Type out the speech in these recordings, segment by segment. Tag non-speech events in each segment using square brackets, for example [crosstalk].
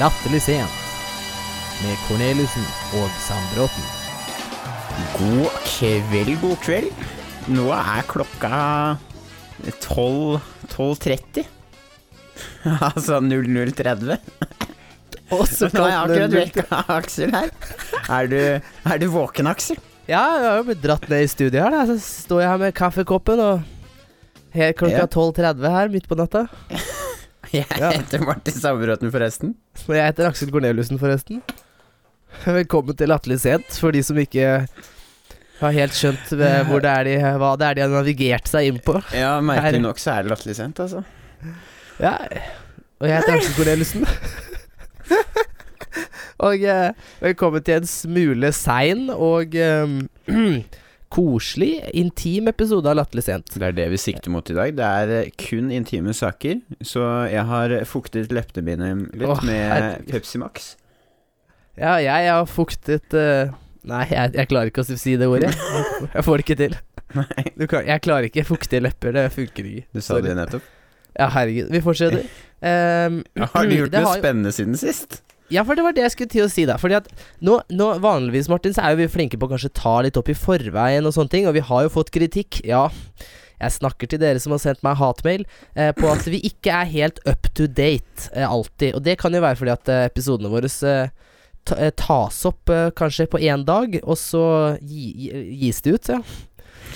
Latterlig sent med Corneliussen og Sandbråten. God kveld, god kveld. Nå er klokka 12 12.30. [laughs] altså 00.30. Og så Nå har jeg akkurat vekka Aksel her. Er du, er du våken, Aksel? Ja, jeg har jo blitt dratt ned i studio her. Da. Så står jeg her med kaffekoppen og helt klokka 12.30 her midt på natta. Jeg heter Martin Sabelråten, forresten. Og jeg heter Aksel Korneliussen, forresten. Velkommen til Latterlig sent, for de som ikke har helt skjønt eh, hvor det er de, hva det er de har navigert seg inn på. Ja, merkelig nok så er det latterlig sent, altså. Ja, og jeg heter Aksel Korneliussen. [laughs] og eh, velkommen til en smule sein og eh, [clears throat] koselig, intim episode av Latterlig sent. Det er det vi sikter mot i dag. Det er eh, kun intime saker. Så jeg har fuktet leppene mine litt Åh, med herregud. Pepsi Max. Ja, jeg har fuktet uh, Nei, jeg, jeg klarer ikke å si det ordet. [laughs] Jeg, får det ikke til. Kan, jeg klarer ikke fuktige lepper, det funker ikke. du sa Sorry. det nettopp. Ja, herregud. Vi fortsetter. Um, [laughs] Har du gjort det noe spennende siden sist? Ja, for det var det jeg skulle til å si, da. Fordi at nå, nå vanligvis, Martin, så er jo vi flinke på å kanskje ta litt opp i forveien og sånne ting, og vi har jo fått kritikk. Ja, jeg snakker til dere som har sendt meg hatmail, eh, på at vi ikke er helt up to date eh, alltid. Og det kan jo være fordi at eh, episodene våre eh, eh, tas opp eh, kanskje på én dag, og så gi, gi, gis det ut, ja.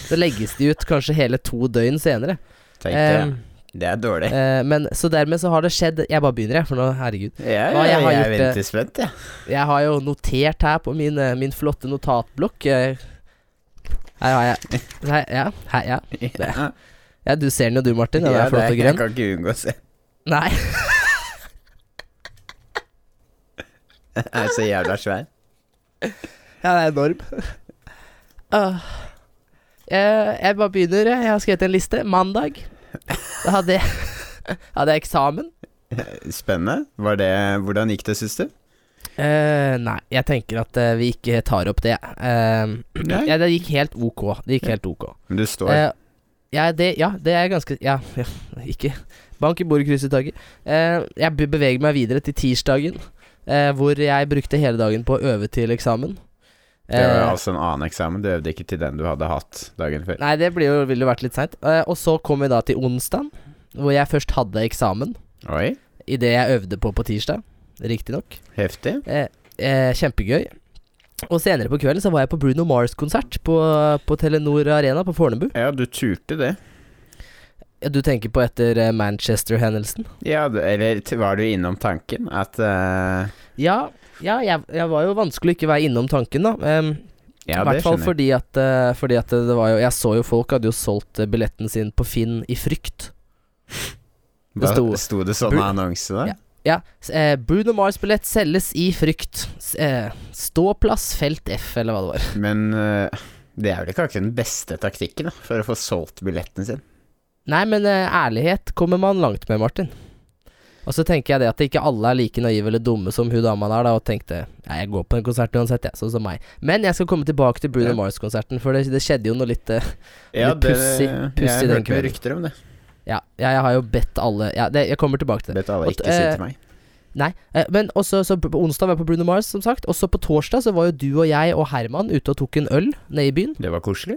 Så legges de ut kanskje hele to døgn senere. Tenkte jeg. Det er dårlig. eh, men så dermed så har det skjedd Jeg bare begynner, jeg, for nå, herregud. Ja, ja, jeg er jeg gjort, venter spent, jeg. Jeg har jo notert her på min, eh, min flotte notatblokk eh, Her har jeg Her, Ja, her, ja. Ja, ja. Du ser den jo du, Martin. Den ja, er flott og grønn. Jeg kan ikke unngå å se. Nei. Den [laughs] er så jævla svær. Ja, det er enorm. Uh, jeg, jeg bare begynner. Jeg har skrevet en liste. Mandag. Da hadde jeg, hadde jeg eksamen. Spennende. Var det, hvordan gikk det, syns du? Eh, nei, jeg tenker at eh, vi ikke tar opp det. Eh, ja, det gikk helt ok. Det gikk helt ok. Men du står Eh, ja, det, ja, det er ganske Ja, [laughs] ja ikke Bank i bordet, kryss i taket. Eh, jeg beveger meg videre til tirsdagen, eh, hvor jeg brukte hele dagen på å øve til eksamen. Det var jo altså en annen eksamen. Du øvde ikke til den du hadde hatt dagen før. Nei, det blir jo, ville jo vært litt seint. Eh, og så kom vi da til onsdag, hvor jeg først hadde eksamen Oi, I det jeg øvde på på tirsdag. Riktignok. heftig. Eh, eh, kjempegøy. Og senere på kvelden så var jeg på Bruno Mars-konsert på, på Telenor Arena på Fornebu. Ja, du turte det. Ja, Du tenker på etter eh, Manchester-hendelsen? Ja, eller var du innom tanken at uh... Ja, ja jeg, jeg var jo vanskelig å ikke være innom tanken, da. Um, Ja, I hvert fall fordi at, uh, fordi at det var jo Jeg så jo folk hadde jo solgt eh, billetten sin på Finn i frykt. Det sto- sto det sånn Bru- annonse da? Ja. Ja. Eh, Bruno Mars-billett selges i frykt. Eh, ståplass felt F, eller hva det var. Men eh, det er vel ikke akkurat den beste taktikken da, for å få solgt billetten sin. Nei, men eh, ærlighet kommer man langt med, Martin. Og så tenker jeg det at ikke alle er like naive eller dumme som hun dama der, da, og tenkte ja, jeg går på den konserten uansett, jeg, sånn som meg. Men jeg skal komme tilbake til Bruno Ja. Mars-konserten, for det, det skjedde jo noe litt uh, Ja, Litt pussig- puss jeg den hørte kvelden. rykter om det. Ja, jeg, jeg har jo bedt alle Ja, det, jeg kommer tilbake til det. Bedt alle ikke si eh, til meg. Nei, eh, men også så på onsdag var jeg på Bruno Mars, som sagt. Og så på torsdag så var jo du og jeg og Herman ute og tok en øl nede i byen. Det var koselig.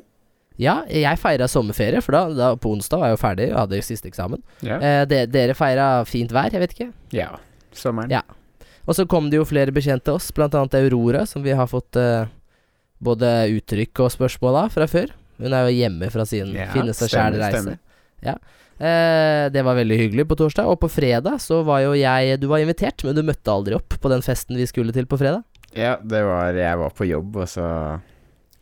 Ja, jeg feira sommerferie, for da, da på onsdag var jeg jo ferdig og hadde siste eksamen. Ja. Eh, de, dere feira fint vær, jeg vet ikke. ja. Sommeren. Ja. Og så kom det jo flere bekjente oss, blant annet Aurora, som vi har fått eh, både uttrykk og spørsmål av fra før. Hun er jo hjemme fra sin Ja, finne seg sjæl-reise. stemmer. Ja. Eh, det var veldig hyggelig på torsdag. Og på fredag så var jo jeg Du var invitert, men du møtte aldri opp på den festen vi skulle til på fredag. Ja, det var Jeg var på jobb, og så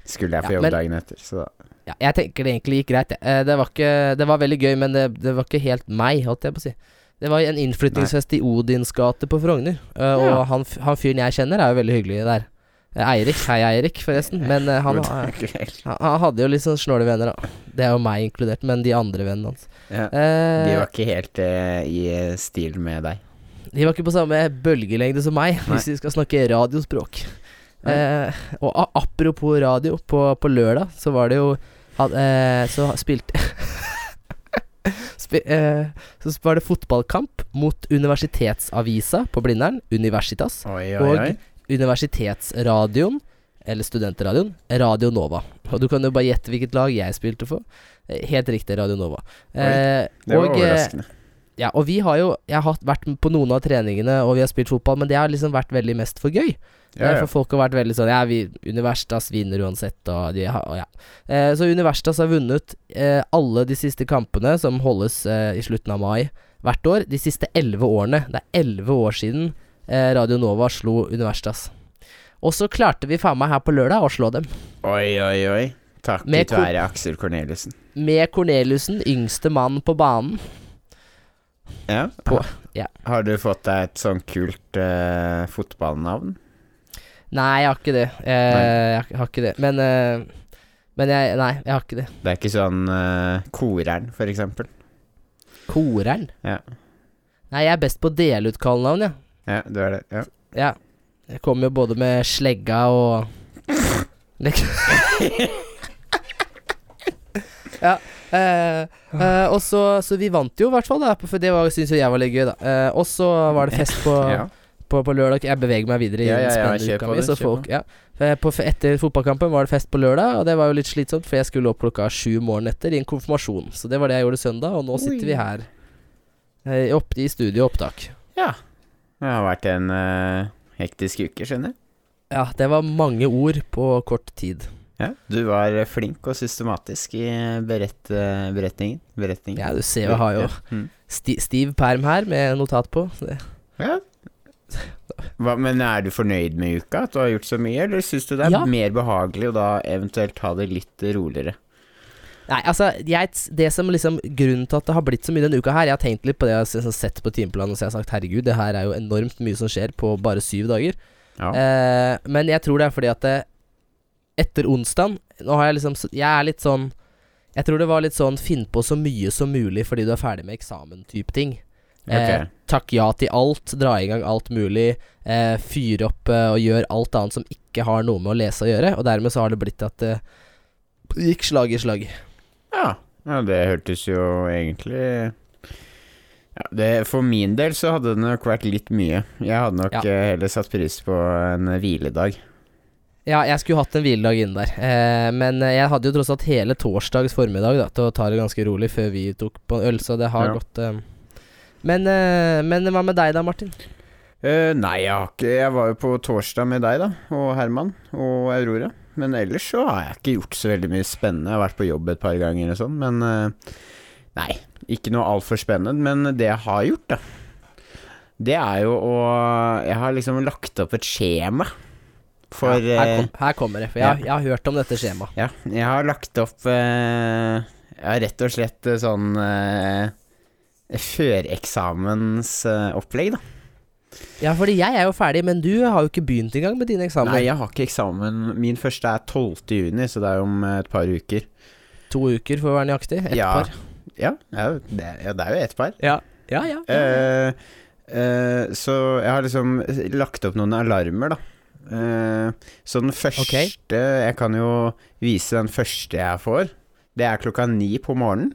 skulle jeg på Ja, jobb men- dagen etter, så da Ja, jeg tenker det egentlig gikk greit. Eh, det, var ikke, det var veldig gøy, men det, det var ikke helt meg, holdt jeg på å si. Det var en innflyttingsfest i Odins gate på Frogner. eh, Ja. Og han, f- han fyren jeg kjenner, er jo veldig hyggelig der. Eh, Eirik. Hei, Eirik, forresten. Men eh, han, han, han hadde jo litt sånn snåle venner, da. Det er jo meg inkludert, men de andre vennene hans. Ja. Eh, De var ikke helt eh, i stil med deg. De var ikke på samme bølgelengde som meg, Nei. hvis vi skal snakke radiospråk. Nei. Eh, og a apropos radio, på, på lørdag så var det jo had, eh, Så spilte [laughs] Spi eh, så var det fotballkamp mot Universitetsavisa på Blindern, Universitas, Oi, oi, Og- oi. Universitetsradioen, eller Studentradioen, Radio Nova. Og du kan jo bare gjette hvilket lag jeg spilte for. Eh, Helt riktig, Radio Nova. Eh, Det var og, eh, overraskende. Ja, og vi har jo Jeg har vært på noen av treningene, og vi har spilt fotball, men det har liksom vært veldig mest for gøy. Ja, ja. For folk har vært veldig sånn Ja, vi, Universitas vinner uansett, og de har og ja. Eh, så Universitas har vunnet eh, alle de siste kampene, som holdes eh, i slutten av mai hvert år, de siste elleve årene. Det er elleve år siden eh, Radio Nova slo Universitas. Og så klarte vi faen meg her på lørdag å slå dem. Oi, oi, oi. Takket være Aksel Corneliussen. Med Corneliussen, yngste mann på banen. Ja. På- ja. Har du fått deg et sånn kult eh, fotballnavn? Nei, jeg har ikke det. Jeg, jeg har ikke det. Men, uh, men jeg Nei, jeg har ikke det. Det er ikke sånn uh, Koreren, for eksempel? Koreren? Ja. Nei, jeg er best på å dele ut kallenavn, jeg. Ja, du er det. Ja. Ja. Jeg kommer jo både med slegga og liksom [laughs] Ja. Eh, eh, og så Så vi vant jo, i hvert fall, da, for det syns jo jeg var litt gøy, da. Eh, og så var det fest på, [laughs] ja. På, på lørdag. Jeg beveger meg videre i Ja, ja, ja, spennende uka mi. Så folk, ja. Eh, på, etter fotballkampen var det fest på lørdag, og det var jo litt slitsomt, for jeg skulle opp klokka sju morgenen etter i en konfirmasjon. Så det var det jeg gjorde søndag, og nå sitter Oi. vi her. eh, Opp, I studio og opptak. ja. Det har vært en eh, hektisk uke, skjønner jeg. Ja, det var mange ord på kort tid. Ja. Du var eh, flink og systematisk i berett, eh, beretningen. beretningen. Ja, du ser jeg har jo Ja. Mm. sti stiv perm her med notat på. Det- Ja. Hva, men er du fornøyd med uka? At du har gjort så mye, eller syns du det er Ja. mer behagelig å da eventuelt ta det litt roligere? Nei, altså, jeg, det som liksom Grunnen til at det har blitt så mye denne uka her Jeg har tenkt litt på det jeg har sett på timeplanen, og så har sagt herregud, det her er jo enormt mye som skjer på bare syv dager. Ja. Eh, men jeg tror det er fordi at det, etter onsdag Nå har jeg liksom Jeg er litt sånn Jeg tror det var litt sånn finn på så mye som mulig fordi du er ferdig med eksamen-type ting. Eh, Ok. Takk ja til alt, dra i gang alt mulig, eh, fyre opp eh, og gjør alt annet som ikke har noe med å lese å gjøre. Og dermed så har det blitt at det gikk slag i slag. Ja. ja, det hørtes jo egentlig ja, det, For min del så hadde det nok vært litt mye. Jeg hadde nok Ja. eh, heller satt pris på en hviledag. Ja, jeg skulle hatt en hviledag inne der, eh, men eh, jeg hadde jo tross alt hele torsdags formiddag da, til å ta det ganske rolig før vi tok på en øl, så det har Ja. gått eh. Men, eh, men hva med deg da, Martin? Uh, nei, jeg har ikke Jeg var jo på torsdag med deg, da, og Herman og Aurora. Men ellers så har jeg ikke gjort så veldig mye spennende. Jeg har vært på jobb et par ganger og sånn, men uh, Nei, ikke noe altfor spennende. Men det jeg har gjort, da, det er jo å Jeg har liksom lagt opp et skjema for ja, her, kom, her kommer det, for jeg, jeg har hørt om dette skjemaet. Ja, jeg har lagt opp Jeg har rett og slett sånn eh, Føreksamensopplegg, da. Ja, fordi jeg er jo ferdig, men du har jo ikke begynt engang med dine eksamener. Nei, jeg har ikke eksamen. Min første er 12. juni, så det er om et par uker. To uker for å være nøyaktig. Ett Ja. par. Ja, ja, det, ja, det er jo ett par. Ja, ja. ja. Uh, uh, så jeg har liksom lagt opp noen alarmer, da. Uh, så den første okay. Jeg kan jo vise den første jeg får. Det er klokka ni på morgenen.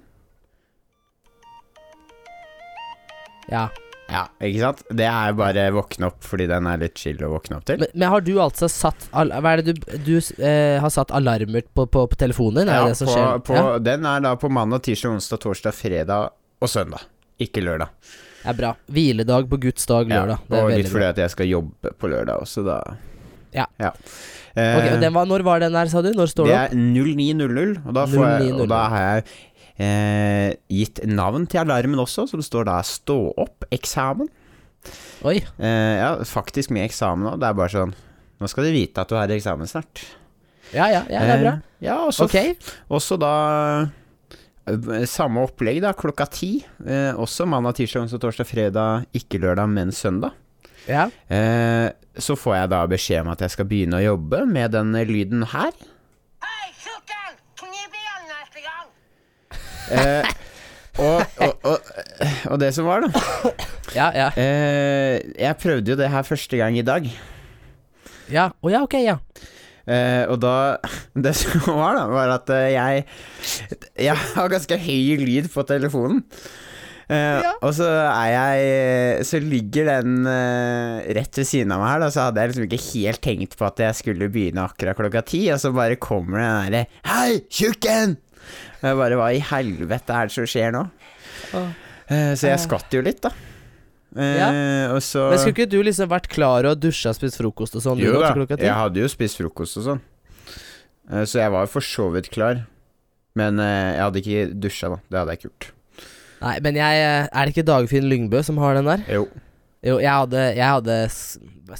Ja. Ja, ikke sant? Det er bare våkne opp fordi den er litt chill å våkne opp til. Men, men har du altså satt Hva er det du Du eh, har satt alarmer på, på, på telefonen din? Er Ja, det på, på, ja, Den er da på mandag, tirsdag, onsdag, torsdag, fredag og søndag. Ikke lørdag. det er bra. Hviledag på Guds dag lørdag. det er og litt bra. fordi at jeg skal jobbe på lørdag også, da. Ja. Eh, Ok, og den var, Når var den der, sa du? Når står det opp? det er 09.00, og, da får jeg- 09.00. og da har jeg eh, gitt navn til alarmen også, som står da 'stå opp-eksamen'. Oi. Eh, ja, faktisk med eksamen òg. Det er bare sånn Nå skal du vite at du har eksamen snart. Ja, ja, ja, det er bra. Eh, ja, også, Ok. Også da eh, Samme opplegg, da, klokka ti. Eh, også mandag, tirsdag, onsdag, torsdag, fredag, ikke lørdag, men søndag. Ja. Eh, så får jeg da beskjed om at jeg skal begynne å jobbe med den lyden her. Hei, tjukken! Knip igjen neste gang! Eh, og, og, og, og det som var, da Ja, ja. eh, Jeg prøvde jo det her første gang i dag. Ja, Å ja, ok, ja. Eh, og da Det som var, da, var at eh, jeg Jeg har ganske høy lyd på telefonen. Eh, Ja. Og så er jeg Så ligger den eh, rett ved siden av meg her, da, så hadde jeg liksom ikke helt tenkt på at jeg skulle begynne akkurat klokka ti, og så bare kommer den derre Hei, tjukken! Og jeg bare Hva i helvete er det som skjer nå? Eh, så jeg skvatt jo litt, da. Eh, Og så Men skulle ikke du liksom vært klar og dusja og spist frokost og sånn? Jo da, jeg hadde jo spist frokost og sånn. Eh, Så jeg var jo for så vidt klar. Men eh, jeg hadde ikke dusja, da. Det hadde jeg ikke gjort. Nei, men jeg eh, Er det ikke Dagfinn Lyngbø som har den der? Jo. Jo, jeg hadde, jeg hadde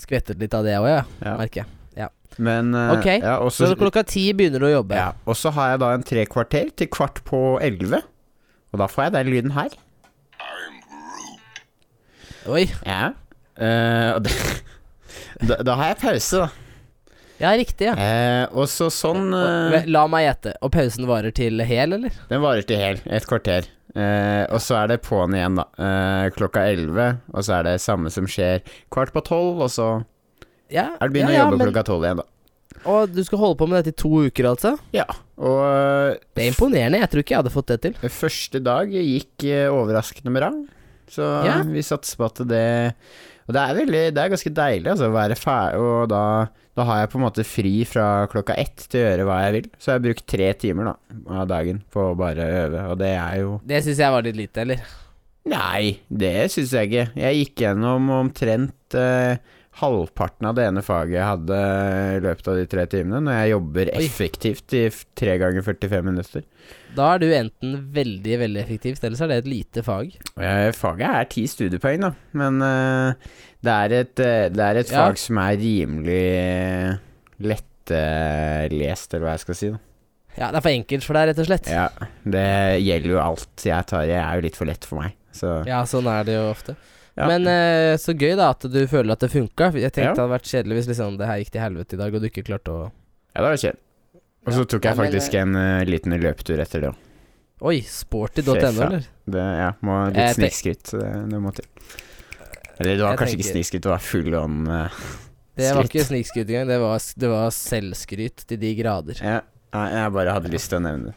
skvettet litt av det òg, ja, Ja. merker jeg. Men eh, Ok, ja, også, Så klokka ti begynner du å jobbe. ja, Og så har jeg da en tre kvarter til kvart på elleve. Og da får jeg den lyden her. Oi. Ja. Uh, det, [laughs] da, da har jeg pause, da. Ja, riktig, ja. Eh, og så sånn eh, La meg gjette. Og pausen varer til hel, eller? Den varer til hel. Et kvarter. Eh, og så er det på'n igjen, da. Eh, klokka elleve. Og så er det samme som skjer kvart på tolv, og så Ja, er det begynner ja, å jobbe men- klokka tolv igjen, da. Og du skal holde på med dette i to uker, altså? Ja. Og Det er imponerende. Jeg tror ikke jeg hadde fått det til. eh, første dag gikk eh, overraskende bra. Så Ja. vi satser på at det Og det er veldig Det er ganske deilig, altså, å være ferdig, og da da har jeg på en måte fri fra klokka ett til å gjøre hva jeg vil. Så jeg har brukt tre timer da av dagen på å bare øve, og det er jo Det syns jeg var litt lite, eller? Nei, det syns jeg ikke. Jeg gikk gjennom omtrent eh, halvparten av det ene faget jeg hadde i løpet av de tre timene, når jeg jobber effektivt i tre ganger 45 minutter. Da er du enten veldig, veldig effektivt, eller så er det et lite fag. Eh, faget er ti studiepoeng, da, men eh, det er et, eh, det er et Ja. fag som er rimelig lettlest, eller hva jeg skal si. da Ja, det er for enkelt for deg, rett og slett. Ja, det gjelder jo alt jeg tar. Jeg er jo litt for lett for meg, så Ja, sånn er det jo ofte. Ja. Men eh, så gøy da at du føler at det funka. Jeg tenkte Ja. det hadde vært kjedelig hvis liksom det her gikk til helvete i dag, og du ikke klarte å Ja, det var kjedelig. Og så Ja. tok Ja, jeg men, faktisk en eh, liten løpetur etter det òg. Oi, sporty.no, eller? Det, ja, må litt Jeg tenk- snikskryt. Det, må til. Eller det var Jeg kanskje ikke snikskritt, du det var full on uh, [laughs] Det var ikke snikskritt engang, det var, det var selvskryt til de grader. Ja, jeg bare hadde lyst til å nevne det.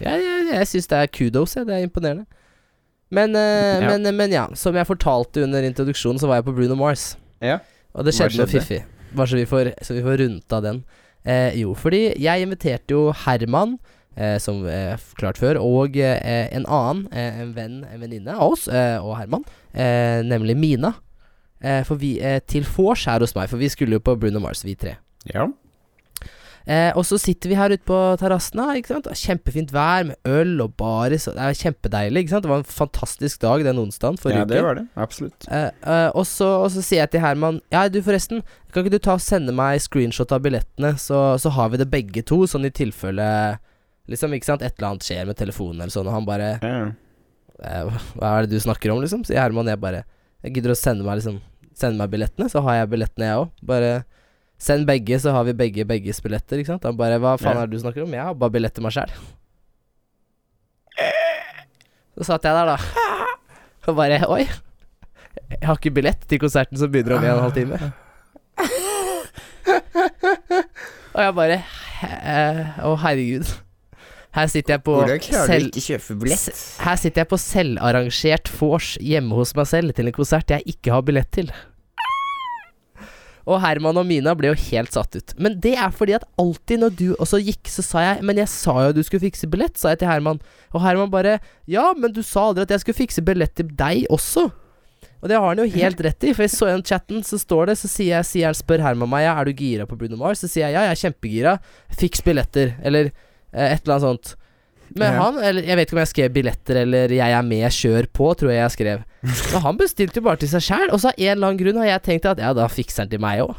Jeg, jeg, jeg syns det er kudos, jeg. Det er imponerende. Men, eh, Ja. men, men ja, som jeg fortalte under introduksjonen, så var jeg på Bruno Mars. Ja. Og det skjedde noe fiffig. Bare så vi får, så vi får rundt av den. Eh, jo, fordi jeg inviterte jo Herman, eh, som eh, klart før, og eh, en annen, eh, en venn, en venninne av oss og Herman, eh, nemlig Mina. Eh, for vi, til vors her hos meg, for vi skulle jo på Bruno Mars, vi tre. Ja. Eh, og så sitter vi her ute på terrassen. Kjempefint vær med øl og baris. Det er kjempedeilig. ikke sant Det var en fantastisk dag den onsdagen forrige ja, det uke. var det. Absolutt. Eh, eh, og, så, og så sier jeg til Herman Ja, du forresten, kan ikke du ta og sende meg screenshot av billettene, så, så har vi det begge to, sånn i tilfelle Liksom, ikke sant, et eller annet skjer med telefonen eller sånn, og han bare Ja. eh, Hva er det du snakker om, liksom? Sier Herman. Jeg bare Jeg gidder å sende meg liksom Sende meg billettene, så har jeg billettene, jeg òg. Bare send begge, så har vi begge begges billetter, ikke sant. Han bare Hva faen er det du snakker om? Jeg har bare billett til meg sjæl. Så satt jeg der, da. Og bare Oi. Jeg har ikke billett til konserten som begynner om en og en halv time. Og jeg bare Å, herregud. Her sitter jeg på Hvordan klarer selv- du ikke kjøpe billett? her sitter jeg på selvarrangert vors hjemme hos meg selv til en konsert jeg ikke har billett til. Og Herman og Mina ble jo helt satt ut. Men det er fordi at alltid når du også gikk, så sa jeg Men jeg sa jo at du skulle fikse billett, sa jeg til Herman. Og Herman bare Ja, men du sa aldri at jeg skulle fikse billett til deg også. Og det har han jo helt rett i, for jeg så igjen chatten, så står det, så sier jeg, sier han, spør Herman meg, er du gira på Bruno Mars? Så sier jeg ja, jeg er kjempegira. Fiks billetter. Eller eh, et eller annet sånt. Men Ja. han, eller jeg vet ikke om jeg skrev billetter eller 'jeg er med, kjør på', tror jeg jeg skrev. Men han bestilte jo bare til seg sjæl, og så av en eller annen grunn har jeg tenkt at ja, da fikser han til meg òg.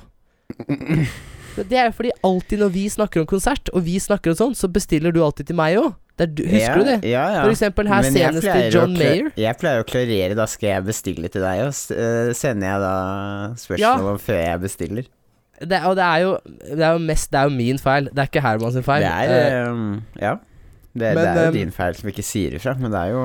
[clears throat] Det er jo fordi alltid når vi snakker om konsert, og vi snakker om sånn, så bestiller du alltid til meg òg. Husker ja, du det? Ja, ja. For eksempel her Men senest til John Mayer. Jeg pleier å klarere, da skal jeg bestille til deg, og eh, sender jeg da spørsmål om før jeg bestiller. Det, og det er jo Det er jo mest Det er jo min feil. Det er ikke Herman sin feil. Det er uh, Ja. Det, men, det er jo eh, din feil som ikke sier ifra, men det er jo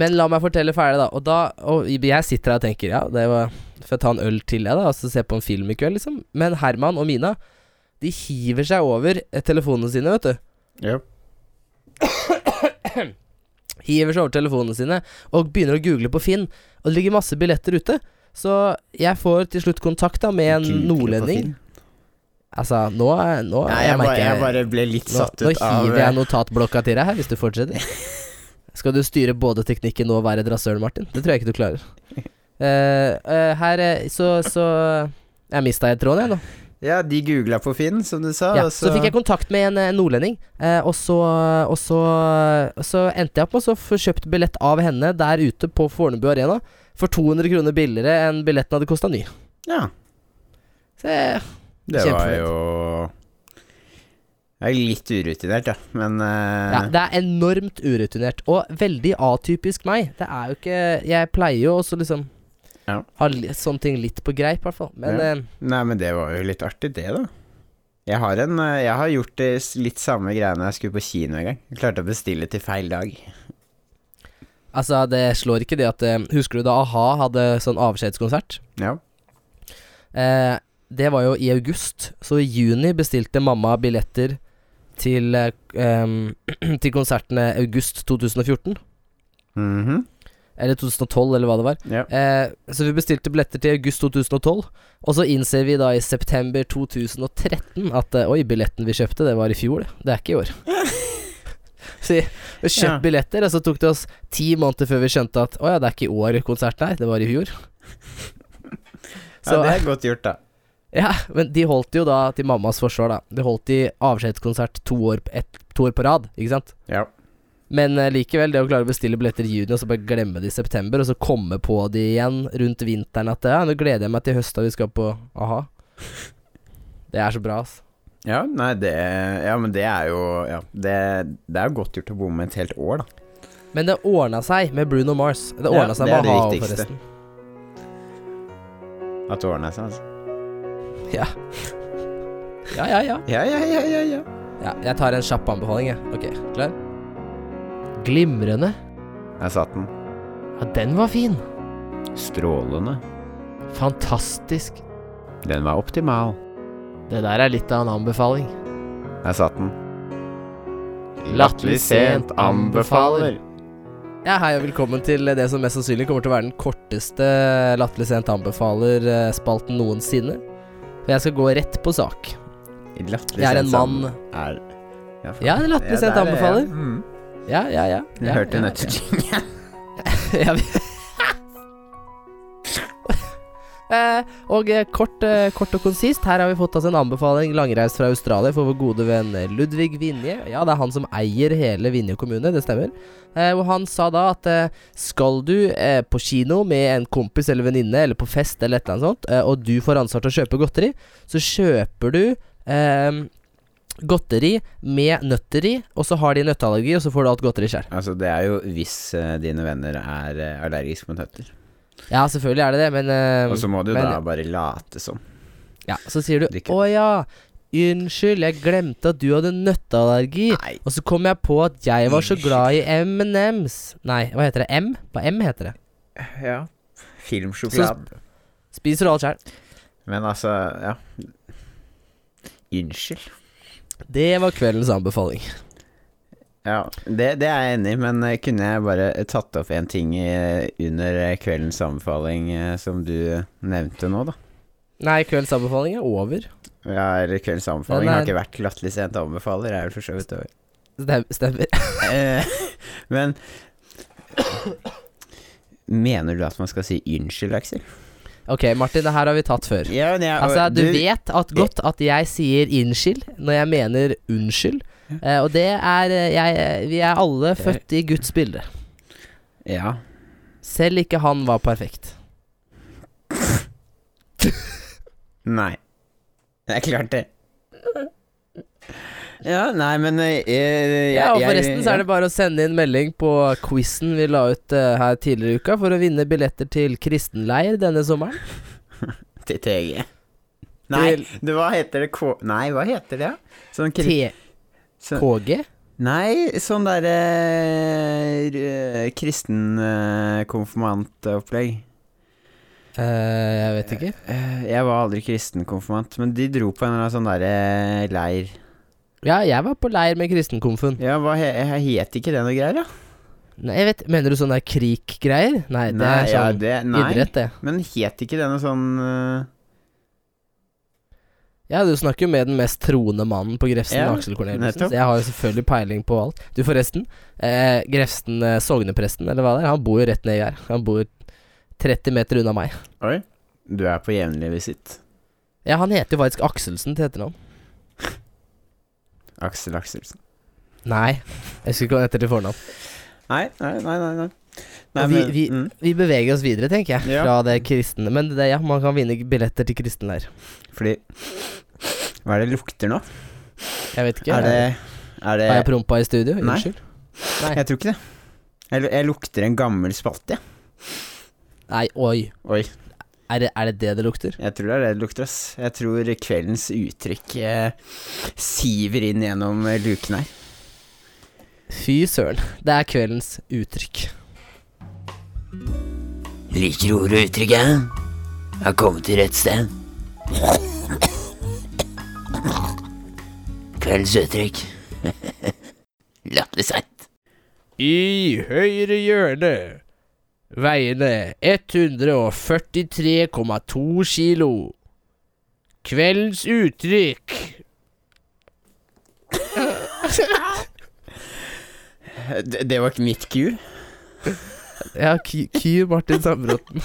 Men la meg fortelle ferdig, da. Og da Og jeg sitter her og tenker ja, det var Får jeg ta en øl til, jeg, da? Og så se på en film i kveld, liksom. Men Herman og Mina, de hiver seg over eh, telefonene sine, vet du. Ja. [coughs] hiver seg over telefonene sine og begynner å google på Finn, og det ligger masse billetter ute. Så jeg får til slutt kontakt da med en Google nordlending. Altså, nå, nå Nei, jeg, bare, merker jeg bare ble litt Nå, satt ut av Nå hiver jeg notatblokka til deg her, hvis du fortsetter. [laughs] Skal du styre både teknikken og være et Martin? Det tror jeg ikke du klarer. Uh, uh, her eh, Så, så Jeg mista jeg tråden, jeg, nå. Ja, de googla på Finn, som du sa. Ja, og så fikk jeg kontakt med en eh, nordlending, eh, og, så, og, så, så endte jeg opp med å så få kjøpt billett av henne der ute på Fornebu Arena for 200 kroner billigere enn billetten hadde kosta ny. Ja, Så jeg, det var jo Jeg er litt urutinert, ja, men uh... ja, det er enormt urutinert, og veldig atypisk meg. Det er jo ikke Jeg pleier jo også liksom Ja. ha sånne ting litt på greip, i hvert fall. Men Ja. uh... Nei, men det var jo litt artig, det, da. Jeg har, en, eh, jeg har gjort det litt samme greiene jeg skulle på kino en gang. Jeg klarte å bestille til feil dag. altså, det slår ikke det at Husker du da a-ha hadde sånn avskjedskonsert? Ja. Eh, det var jo i august, så i juni bestilte mamma billetter til, um, [clears throat] til konsertene august 2014. Mhm. Eller 2012, eller hva det var. ja. Eh, så vi bestilte billetter til august 2012. Og så innser vi da i september 2013 at eh, oi, billetten vi kjøpte, det var i fjor, det. Det er ikke i år. [laughs] så vi kjøpte Ja. billetter, og så tok det oss ti måneder før vi skjønte at å ja, det er ikke i år konserten er, det var i fjor. ja, det er godt gjort, da. Ja, men de holdt jo da, til mammas forsvar, da De holdt i avskjedskonsert to år, ett, to år på rad, ikke sant? Ja. Men eh, likevel, det å klare å bestille billetter i juni, og så bare glemme det i september, og så komme på de igjen rundt vinteren at ja, nå gleder jeg meg til høsta vi skal på a-ha. Det er så bra, altså. ja, nei, det Ja, men det er jo Ja, det, det er jo godt gjort å bomme et helt år, da. Men det ordna seg med Bruno Mars. Det Ja, ordna seg det er med det a-ha, viktigste. forresten. At det ordna seg, altså. Ja. Ja, ja, ja. Ja, ja, ja, ja, ja. ja jeg tar en kjapp anbefaling, jeg. Ok, klar? Glimrende. Jeg satt den. Ja, den var fin. Strålende. Fantastisk. Den var optimal. Det der er litt av en anbefaling. Jeg satt den. Latterlig sent anbefaler. Ja, hei og velkommen til det som mest sannsynlig kommer til å være den korteste Latterlig sent anbefaler-spalten noensinne. For jeg skal gå rett på sak. Latterlig Jeg er en mann Er Ja, Ja, en latterlig Ja, sent er anbefaler. Mm. Ja, ja, ja. Du ja, hørte ja, til ja. [laughs] ja, vi- og eh, kort, eh, kort og konsist, her har vi fått oss en anbefaling langreist fra Australia for vår gode venn eh, Ludvig Vinje. Ja, det er han som eier hele Vinje kommune, det stemmer. Eh, og han sa da at eh, skal du eh, på kino med en kompis eller venninne, eller på fest eller et eller annet sånt, eh, og du får ansvar til å kjøpe godteri, så kjøper du eh, godteri med nøtter i, og så har de nøtteallergi, og så får du alt godteri sjøl. Altså, det er jo hvis uh, dine venner er uh, allergiske mot nøtter. Ja, selvfølgelig er det det, men uh, Og så må du men- da bare late som. Ja, så sier du. 'Å ja, unnskyld, jeg glemte at du hadde nøtteallergi'. Nei. Og så kom jeg på at jeg var så glad i M&M's. Nei, hva heter det? M? Hva M heter det. Ja. Filmsjokolade. Spiser du alt sjøl. Men altså, ja. Unnskyld. Det var kveldens anbefaling. Ja, det, det er jeg enig i, men eh, kunne jeg bare tatt opp en ting under eh, kveldens anbefaling eh, som du nevnte nå, da? Nei, kveldens anbefaling er over. Ja, eller kveldens anbefaling har ikke vært latterlig sent anbefaler, er vel for så vidt over. Stem, stemmer. Eh, [laughs] men Mener du at man skal si unnskyld, Aksel? Ok, Martin, det her har vi tatt før. Ja, jeg, Altså, du vet at godt at jeg sier innskyld når jeg mener unnskyld. Eh, og det er eh, jeg, Vi er alle født i Guds bilde. Ja. Selv ikke han var perfekt. [laughs] Nei. Det er klart det. Ja, nei, men jeg, jeg, Ja, og jeg- forresten så er det bare å sende inn melding på quizen vi la ut uh, her tidligere i uka for å vinne billetter til kristenleir denne sommeren. [laughs] Til TG. Nei, Til- det, hva heter det? K... Nei, hva heter det? Sånn kri... Så, KG? nei, sånn derre uh, kristen uh, konfirmantopplegg. Eh, jeg vet ikke. Eh, jeg var aldri kristenkonfirmant, men de dro på en eller annen sånn derre leir. Ja, jeg var på leir med kristenkonfen. Ja, hva he het ikke det noe greier, da? Nei, jeg vet Mener du sånne der krik-greier? Nei, det Nei, er ja, sånn det, nei. idrett, det. Men het ikke det noe sånn øh, Ja, du snakker jo med den mest troende mannen på Grefsen, Ja, Aksel Korneliussen. Jeg har jo selvfølgelig peiling på alt. Du, forresten. Eh, Grefsen eh, sognepresten, eller hva det er, han bor jo rett nedi her. Han bor 30 meter unna meg. Oi. Du er på jevnlig visitt. Ja, han heter jo faktisk Akselsen til etternavn. Aksel Akselsen. Nei, jeg husker ikke hva han heter til fornavn. Nei, nei, nei. nei, nei. Nei vi, vi, mm. vi beveger oss videre, tenker jeg, Ja. fra det kristne. Men det, ja, man kan vinne billetter til kristenleir. Fordi Hva er det lukter nå? Jeg vet ikke. Er det, er det Har jeg prompa i studio? Nei. Unnskyld. Nei. Jeg tror ikke det. Jeg, jeg lukter en gammel spalte, jeg. Nei, oi. Oi. Er det, er det det det lukter? Jeg tror det er det det lukter, ass. Jeg tror kveldens uttrykk eh, siver inn gjennom eh, luken her. Fy søren. Det er kveldens uttrykk. Liker ordet og uttrykket? Har kommet til rett sted. Kveldens uttrykk. [laughs] Latterlig seint. I høyre hjørne veiende 143,2 kilo. Kveldens uttrykk. [laughs] Det, det var ikke mitt ku. [laughs] Ja, Ky Martin Sandbråten.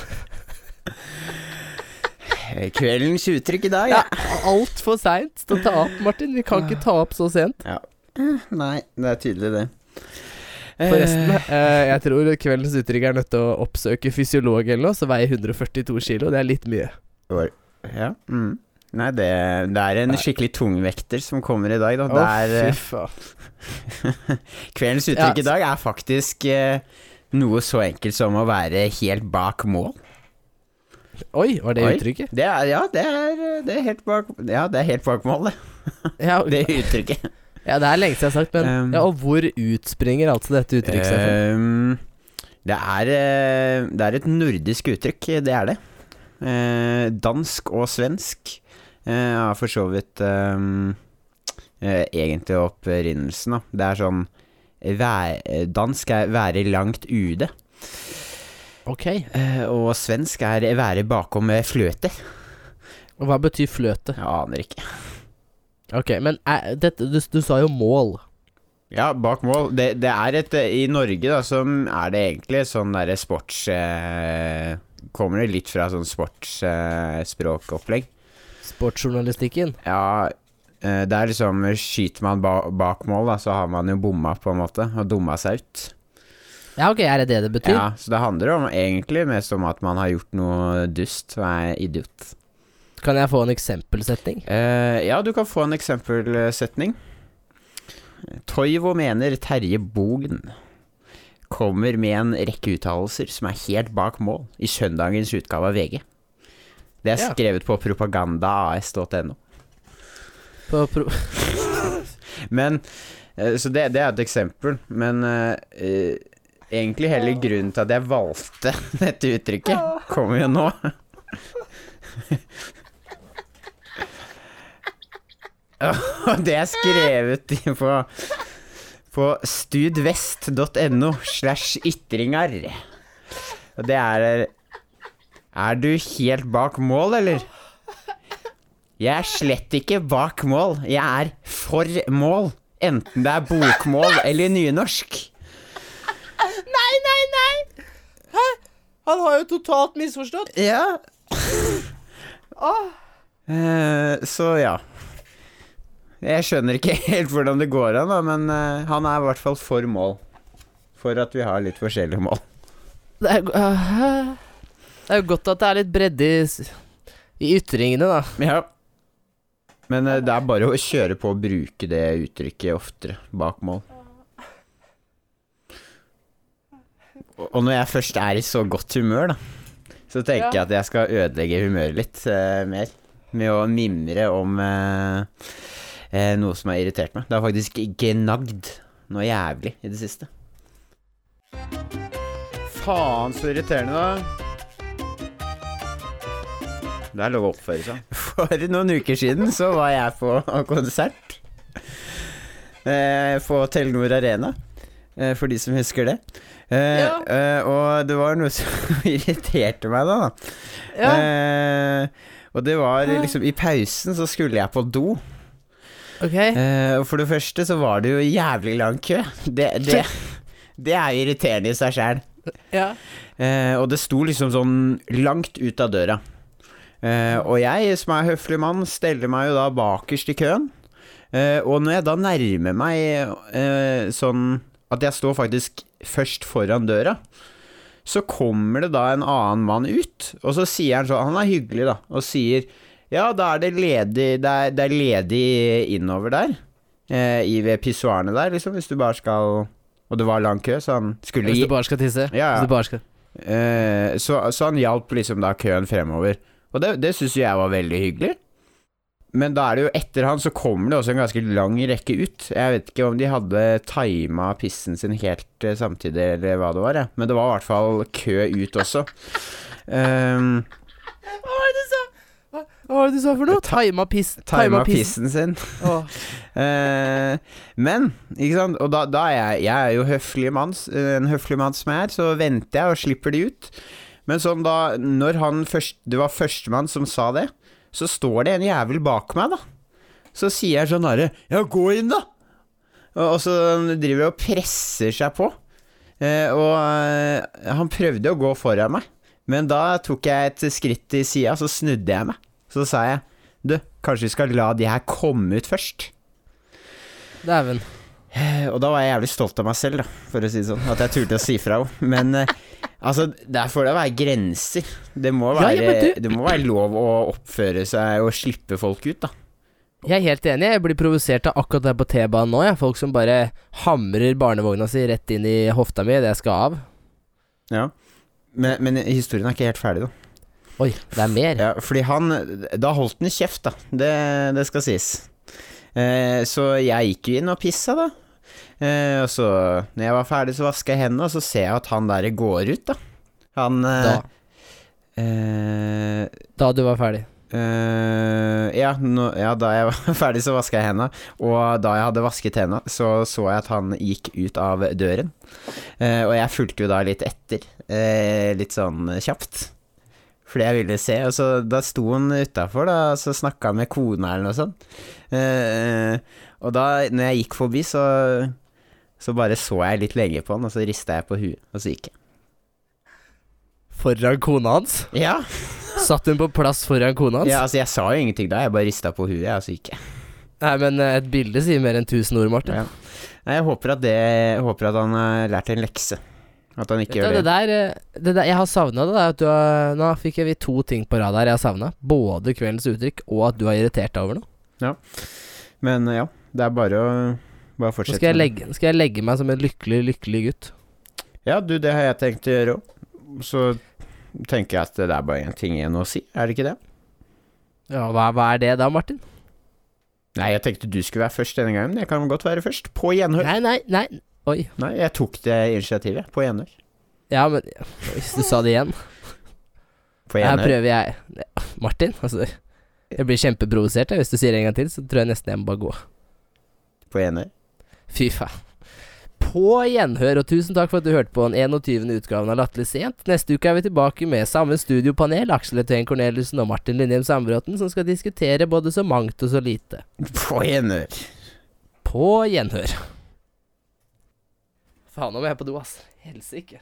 Eh, Kveldens uttrykk i dag, Ja, ja. altfor seint til å ta opp, Martin. Vi kan ikke ta opp så sent. Nei, det er tydelig, det. Forresten, Eh, eh, jeg tror kveldens uttrykk er nødt til å oppsøke fysiolog eller noe, så veier 142 kilo. Det er litt mye. Ja. Mm. Nei, det, det er en skikkelig tungvekter som kommer i dag, da. Å, Det er, eh, [laughs] kveldens uttrykk Ja. i dag er faktisk eh, noe så enkelt som å være helt bak mål. Oi, var det Oi. uttrykket? Det er, ja, det er, det er helt bak Ja, det er helt bak mål, det. Ja, [laughs] Det uttrykket. ja, det er lenge siden jeg har sagt, men Um, ja, Og hvor utspringer altså dette uttrykket? Ehm, det, er, eh, det er et nordisk uttrykk, det er det. Uh, dansk og svensk har har for så vidt um, uh, egentlig opprinnelsen, da. Det er sånn vær, Dansk er 'være langt ude'. Ok, eh, og svensk er 'være bakom eh, fløte'. og hva betyr fløte? Jeg aner ikke. Ok, men er, dette, du, du sa jo mål. Ja, bak mål. Det, det er et eh, I Norge, da, som er det egentlig sånn derre sports... Eh, kommer det litt fra sånn sportsspråkopplegg. Sportsjournalistikken. Ja, eh, det er liksom Skyter man ba bak mål, da, så har man jo bomma, på en måte, og dumma seg ut. Ja, ok, er det det det betyr? Ja, Så det handler om, egentlig mest om at man har gjort noe dust og er idiot. Kan jeg få en eksempelsetning? Uh, ja, du kan få en eksempelsetning. Toivo mener Terje Bogen kommer med en rekke uttalelser som er helt bak mål i søndagens utgave av VG. Det er Ja. skrevet på propagandaas.no. [laughs] Men eh, Så det, det er et eksempel. Men eh, eh, egentlig hele grunnen til at jeg valgte [laughs] dette uttrykket, kommer jo nå. [laughs] Og det er skrevet på på studvest.no slash ytringer. Og det er Er du helt bak mål, eller? Jeg er slett ikke bak mål. Jeg er for mål. Enten det er bokmål [laughs] eller nynorsk. Nei, nei, nei! Hæ? Han har jo totalt misforstått. Ja. Eh, så ja. Jeg skjønner ikke [laughs] helt hvordan det går an, da, men uh, han er i hvert fall for mål. For at vi har litt forskjellige mål. Det er, øh, det er jo godt at det er litt bredde i, i ytringene, da. Ja. Men eh, det er bare å kjøre på og bruke det uttrykket oftere bak mål. Og når jeg først er i så godt humør, da, så tenker jeg at jeg skal ødelegge humøret litt uh, mer. Med å mimre om uh, uh, noe som har irritert meg. Det har faktisk gnagd noe jævlig i det siste. Faen, så irriterende, da. Det er lov å oppføre seg. [laughs] For noen uker siden så var jeg på konsert. eh, på Telenor Arena. Eh, for de som husker det. Eh, Ja. eh, og det var noe som [laughs] irriterte meg da. da. Ja. Eh, og det var liksom I pausen så skulle jeg på do. Okay. Eh, og for det første så var det jo jævlig lang kø. Det, det, [laughs] det er irriterende i seg sjæl. Ja. Eh, og det sto liksom sånn langt ut av døra. Eh, og jeg, som er høflig mann, steller meg jo da bakerst i køen. Eh, og når jeg da nærmer meg eh, sånn at jeg står faktisk først foran døra, så kommer det da en annen mann ut, og så sier han sånn Han er hyggelig, da, og sier ja, da er det ledig Det er, det er ledig innover der. Eh, i ved pissoarene der, liksom, hvis du bare skal Og det var lang kø, så han skulle Hvis du bare skal tisse. Ja, ja. Skal Eh, så, så han hjalp liksom da køen fremover. Og det, det syns jeg var veldig hyggelig. Men da er det jo etter han så kommer det også en ganske lang rekke ut. Jeg vet ikke om de hadde tima pissen sin helt eh, samtidig, eller hva det var, ja. men det var i hvert fall kø ut også. Um, Hva var det du sa? Hva hva var det du sa for noe? Tima piss. tima pissen. pissen sin. Oh. [laughs] uh, men, ikke sant, og da, da er jeg Jeg er jo høflig mann, en høflig mann som jeg er, så venter jeg og slipper de ut. Men sånn da, når han først Det var førstemann som sa det, så står det en jævel bak meg, da. Så sier jeg sånn herre Ja, gå inn, da! Og, og så driver han og presser seg på. Eh, og eh, han prøvde å gå foran meg, men da tok jeg et skritt til sida, så snudde jeg meg. Så sa jeg Du, kanskje vi skal la de her komme ut først? Dæven. Eh, Og da var jeg jævlig stolt av meg selv, da, for å si det sånn. At jeg turte å si fra henne. Men eh, altså, der får det være grenser. Det må være, ja, ja, du- det må være lov å oppføre seg og slippe folk ut, da. Jeg er helt enig. Jeg blir provosert av akkurat det på T-banen nå. Jeg. Folk som bare hamrer barnevogna si rett inn i hofta mi idet jeg skal av. Ja. Men, men historien er ikke helt ferdig, da. Oi, det er mer. Ja, fordi han Da holdt han kjeft, da. Det, det skal sies. Eh, så jeg gikk jo inn og pissa, da. Eh, og så, når jeg var ferdig, så vasker jeg hendene, og så ser jeg at han der går ut, da. Han eh, Da, eh, da du var ferdig. Eh, ja, nå- ja, da jeg [laughs] var ferdig så vaska jeg hendene, og da jeg hadde vasket hendene, så så jeg at han gikk ut av døren. Eh, og jeg fulgte jo da litt etter, eh, litt sånn kjapt. Fordi jeg ville se, og så da sto han utafor, da, og så snakka han med kona eller noe sånt. Eh, og da, når jeg gikk forbi, så så bare så jeg litt lenge på han, og så rista jeg på huet, og så gikk jeg. Foran kona hans? Ja, Satt hun på plass foran kona hans? ja altså jeg sa jo ingenting da, jeg bare rista på huet, og så gikk jeg. Nei, men eh, et bilde sier mer enn tusen ord, Martin. Ja. Nei, jeg håper at det Jeg håper at han har lært en lekse. At han ikke du, gjør det det. der, eh, det der Jeg har savna det. du har, nå fikk vi to ting på rad her jeg har savna. Både kveldens uttrykk og at du har irritert deg over noe. Ja. Men ja, det er bare å bare Nå skal jeg, legge, skal jeg legge meg som en lykkelig, lykkelig gutt. Ja, du, det har jeg tenkt å gjøre òg. Så tenker jeg at det er bare én ting igjen å si, er det ikke det? Ja, hva, hva er det da, Martin? Nei, jeg tenkte du skulle være først denne gangen, men jeg kan godt være først. På gjenhør. Nei, nei, nei. Oi. Nei, jeg tok det initiativet. På gjenhør. Ja, men Hvis du sa det igjen På Her prøver jeg Martin, altså Jeg blir kjempeprovosert hvis du sier det en gang til, så tror jeg nesten jeg må bare gå. På gjenhør. Fy faen. På gjenhør, og tusen takk for at du hørte på den 21. utgaven av Latterlig sent. Neste uke er vi tilbake med samme studiopanel, Aksel Ethøyen Corneliussen og Martin Linjem Sandbråten, som skal diskutere både så mangt og så lite. På gjenhør. På gjenhør. Faen om jeg er på do, ass. Helsike.